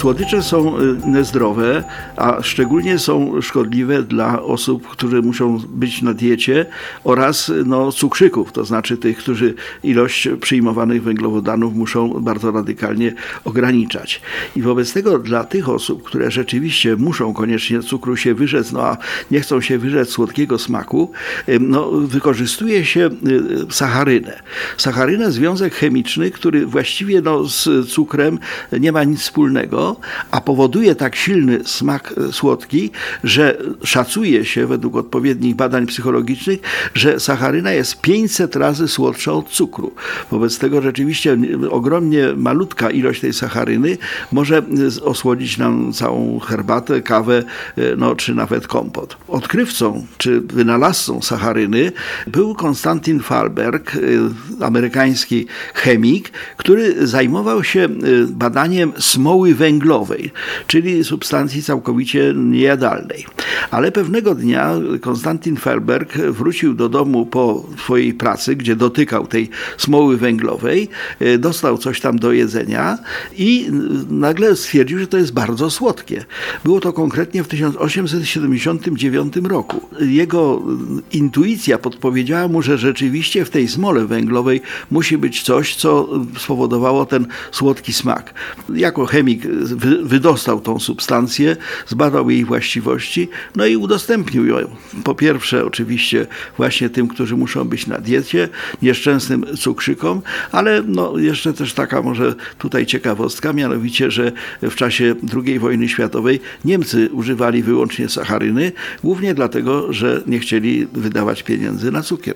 Słodycze są y, niezdrowe, a szczególnie są szkodliwe dla osób, które muszą być na diecie oraz no, cukrzyków, to znaczy tych, którzy ilość przyjmowanych węglowodanów muszą bardzo radykalnie ograniczać. I wobec tego dla tych osób, które rzeczywiście muszą koniecznie cukru się wyrzec, no a nie chcą się wyrzec słodkiego smaku, y, no, wykorzystuje się y, sacharynę. Sacharynę związek chemiczny, który właściwie no, z cukrem nie ma nic wspólnego, a powoduje tak silny smak e, słodki, że szacuje się według odpowiednich badań psychologicznych, że sacharyna jest 500 razy słodsza od cukru. Wobec tego rzeczywiście ogromnie malutka ilość tej sacharyny może e, osłodzić nam całą herbatę, kawę, e, no, czy nawet kompot. Odkrywcą czy wynalazcą sacharyny był Konstantin Falberg, amerykański chemik, który zajmował się badaniem smoły węglowej węglowej, czyli substancji całkowicie niejadalnej. Ale pewnego dnia Konstantin Felberg wrócił do domu po swojej pracy, gdzie dotykał tej smoły węglowej, e, dostał coś tam do jedzenia i nagle stwierdził, że to jest bardzo słodkie. Było to konkretnie w 1879 roku. Jego intuicja podpowiedziała mu, że rzeczywiście w tej smole węglowej musi być coś, co spowodowało ten słodki smak. Jako chemik wydostał tą substancję, zbadał jej właściwości, no i udostępnił ją. Po pierwsze, oczywiście, właśnie tym, którzy muszą być na diecie, nieszczęsnym cukrzykom, ale no, jeszcze też taka może tutaj ciekawostka, mianowicie, że w czasie II wojny światowej Niemcy używali wyłącznie sacharyny, głównie dlatego, że nie chcieli wydawać pieniędzy na cukier.